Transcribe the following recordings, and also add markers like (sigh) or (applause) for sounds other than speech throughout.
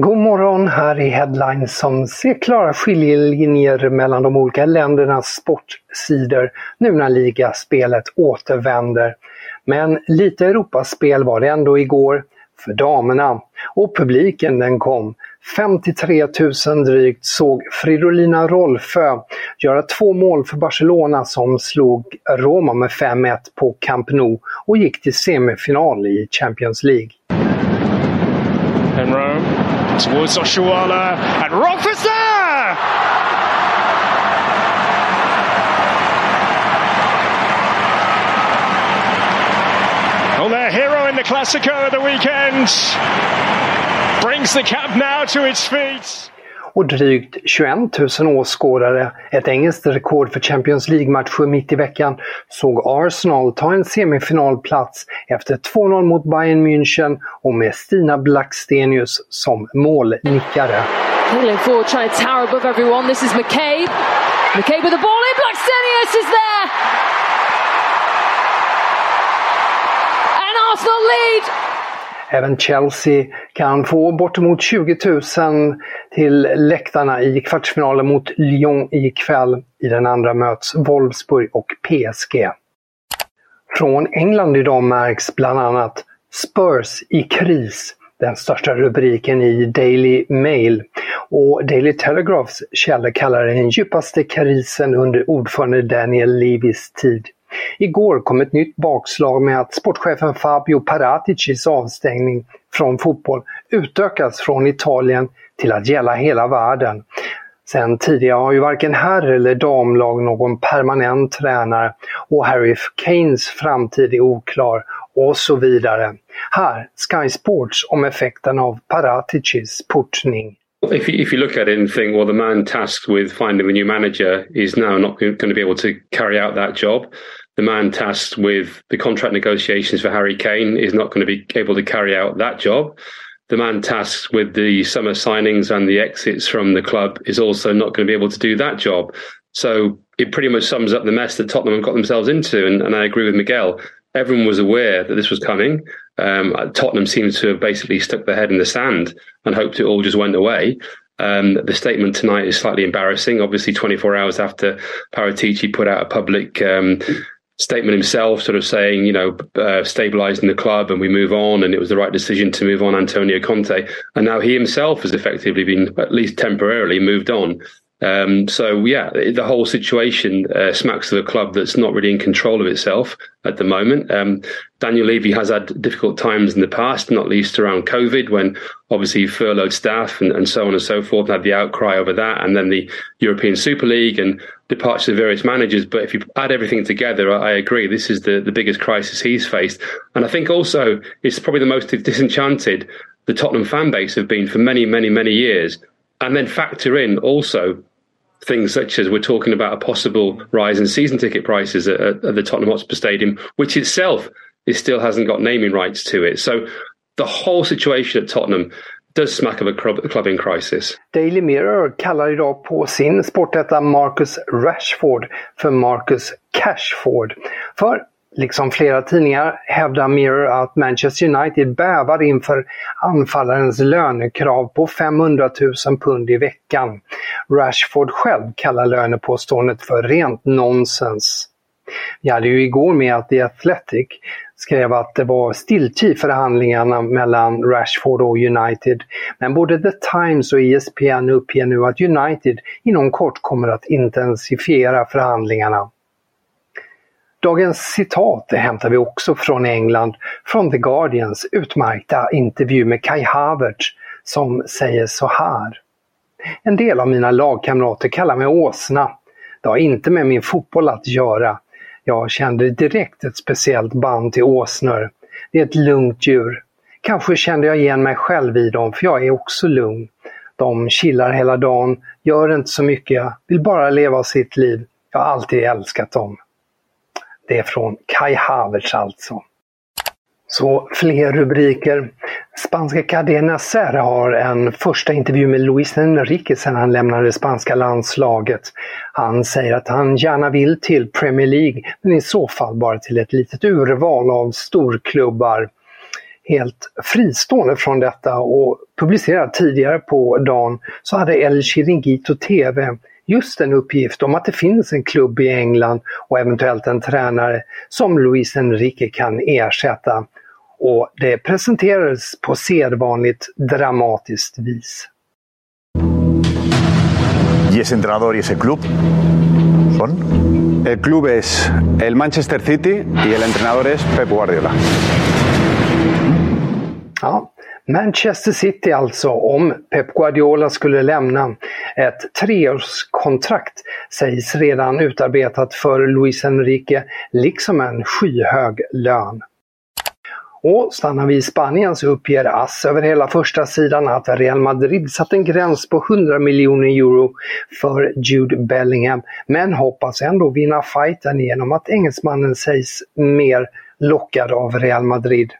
God morgon, här är headlines som ser klara skiljelinjer mellan de olika ländernas sportsidor nu när ligaspelet återvänder. Men lite Europaspel var det ändå igår för damerna. Och publiken den kom. 53 000 drygt såg Fridolina Rolfö göra två mål för Barcelona som slog Roma med 5-1 på Camp Nou och gick till semifinal i Champions League. Towards Oshuala and Rockford's there! Well, their hero in the Classico of the weekend brings the camp now to its feet. Och drygt 21 000 åskådare, ett engelskt rekord för Champions League-matcher mitt i veckan, såg Arsenal ta en semifinalplats efter 2-0 mot Bayern München och med Stina Blackstenius som målnickare. Pulling forward, trying to tower above everyone. This is McCabe. McCabe with the ball in. Blackstenius is there. And Arsenal lead. Även Chelsea kan få bortemot 20 000 till läktarna i kvartsfinalen mot Lyon ikväll. I den andra möts Wolfsburg och PSG. Från England idag märks bland annat Spurs i kris, den största rubriken i Daily Mail. Och Daily Telegraphs källor kallar det den djupaste krisen under ordförande Daniel Levis tid. Igår kom ett nytt bakslag med att sportchefen Fabio Paraticis avstängning från fotboll utökas från Italien till att gälla hela världen. Sen tidigare har ju varken herr eller damlag någon permanent tränare och Harry Kanes framtid är oklar och så vidare. Här Sky Sports om effekten av Paraticis portning. If you, if you look at it and think, well, the man tasked with finding the new manager is now not going to be able to carry out that job. The man tasked with the contract negotiations for Harry Kane is not going to be able to carry out that job. The man tasked with the summer signings and the exits from the club is also not going to be able to do that job. So it pretty much sums up the mess that Tottenham have got themselves into. And, and I agree with Miguel. Everyone was aware that this was coming. Um, Tottenham seems to have basically stuck their head in the sand and hoped it all just went away. Um, the statement tonight is slightly embarrassing. Obviously, 24 hours after Paratici put out a public um, statement himself, sort of saying, you know, uh, stabilizing the club and we move on, and it was the right decision to move on Antonio Conte. And now he himself has effectively been, at least temporarily, moved on. Um, so yeah, the whole situation uh, smacks of a club that's not really in control of itself at the moment. Um, Daniel Levy has had difficult times in the past, not least around COVID, when obviously furloughed staff and, and so on and so forth, and had the outcry over that, and then the European Super League and departure of various managers. But if you add everything together, I, I agree, this is the, the biggest crisis he's faced. And I think also it's probably the most (laughs) disenchanted the Tottenham fan base have been for many, many, many years. And then factor in also things such as we're talking about a possible rise in season ticket prices at, at the Tottenham Hotspur Stadium, which itself is still hasn't got naming rights to it. So the whole situation at Tottenham does smack of a club in crisis. Daily Mirror kallar idag på sin sportetta Marcus Rashford för Marcus Cashford. För Liksom flera tidningar hävdar Mirror att Manchester United bävar inför anfallarens lönekrav på 500 000 pund i veckan. Rashford själv kallar lönepåståendet för rent nonsens. Vi hade ju igår med att The Athletic skrev att det var stiltje i förhandlingarna mellan Rashford och United. Men både The Times och ESPN uppger nu att United inom kort kommer att intensifiera förhandlingarna. Dagens citat hämtar vi också från England, från The Guardians utmärkta intervju med Kai Havertz som säger så här. En del av mina lagkamrater kallar mig åsna. Det har inte med min fotboll att göra. Jag kände direkt ett speciellt band till åsnor. Det är ett lugnt djur. Kanske kände jag igen mig själv i dem, för jag är också lugn. De chillar hela dagen, gör inte så mycket, vill bara leva sitt liv. Jag har alltid älskat dem. Det är från Kai Havertz alltså. Så fler rubriker. Spanska Cadena Ser har en första intervju med Luis Enrique sedan han lämnade det spanska landslaget. Han säger att han gärna vill till Premier League, men i så fall bara till ett litet urval av storklubbar. Helt fristående från detta och publicerat tidigare på dagen så hade El Chiringuito TV just en uppgift om att det finns en klubb i England och eventuellt en tränare som Luis Enrique kan ersätta. Och det presenterades på sedvanligt dramatiskt vis. ¿Y ese entrenador y ese club son? El club es el Manchester City y el entrenador es Pep Guardiola. Ja, Manchester City alltså, om Pep Guardiola skulle lämna. Ett treårskontrakt sägs redan utarbetat för Luis Enrique, liksom en skyhög lön. Och stannar vi i Spanien så uppger AS över hela första sidan att Real Madrid satt en gräns på 100 miljoner euro för Jude Bellingham, men hoppas ändå vinna fighten genom att engelsmannen sägs mer lockad av Real Madrid.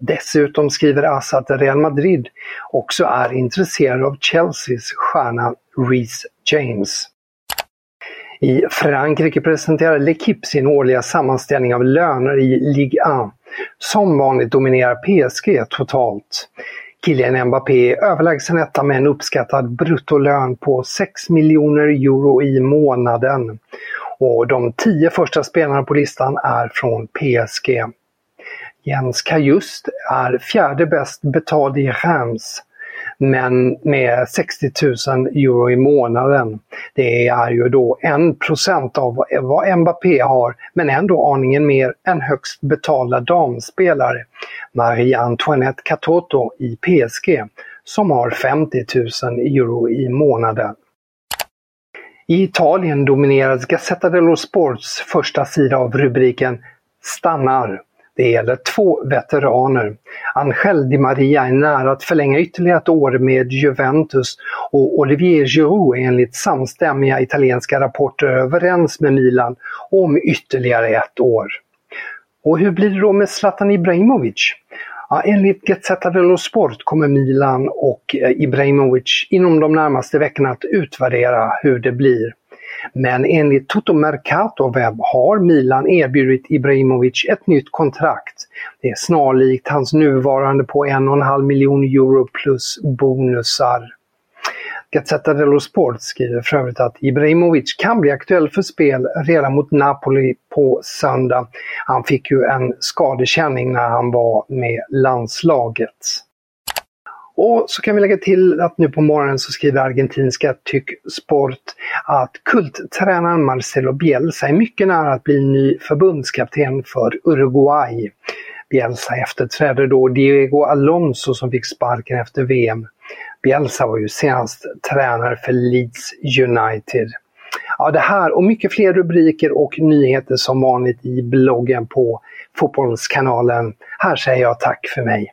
Dessutom skriver AS att Real Madrid också är intresserade av Chelseas stjärna Reece James. I Frankrike presenterar L'Equipe sin årliga sammanställning av löner i Ligue 1. Som vanligt dominerar PSG totalt. Kylian Mbappé är överlägsen etta med en uppskattad bruttolön på 6 miljoner euro i månaden. Och de tio första spelarna på listan är från PSG. Jens Kajust är fjärde bäst betald i Reims men med 60 000 euro i månaden. Det är ju då 1% av vad Mbappé har, men ändå aningen mer än högst betalda damspelare. Marie-Antoinette Katoto i PSG, som har 50 000 euro i månaden. I Italien dominerades Gazzetta dello Sports första sida av rubriken “Stannar” Det gäller två veteraner. Angel Di Maria är nära att förlänga ytterligare ett år med Juventus och Olivier Giroud är enligt samstämmiga italienska rapporter överens med Milan om ytterligare ett år. Och hur blir det då med Zlatan Ibrahimovic? Ja, enligt Gazzetta dello Sport kommer Milan och eh, Ibrahimovic inom de närmaste veckorna att utvärdera hur det blir. Men enligt Toto Mercato Webb har Milan erbjudit Ibrahimovic ett nytt kontrakt. Det är snarlikt hans nuvarande på 1,5 miljon euro plus bonusar. Gazzetta dello Sport skriver för övrigt att Ibrahimovic kan bli aktuell för spel redan mot Napoli på söndag. Han fick ju en skadekänning när han var med landslaget. Och så kan vi lägga till att nu på morgonen så skriver argentinska Tyck Sport att kulttränaren Marcelo Bielsa är mycket nära att bli ny förbundskapten för Uruguay. Bielsa efterträder då Diego Alonso som fick sparken efter VM. Bielsa var ju senast tränare för Leeds United. Ja, det här och mycket fler rubriker och nyheter som vanligt i bloggen på Fotbollskanalen. Här säger jag tack för mig.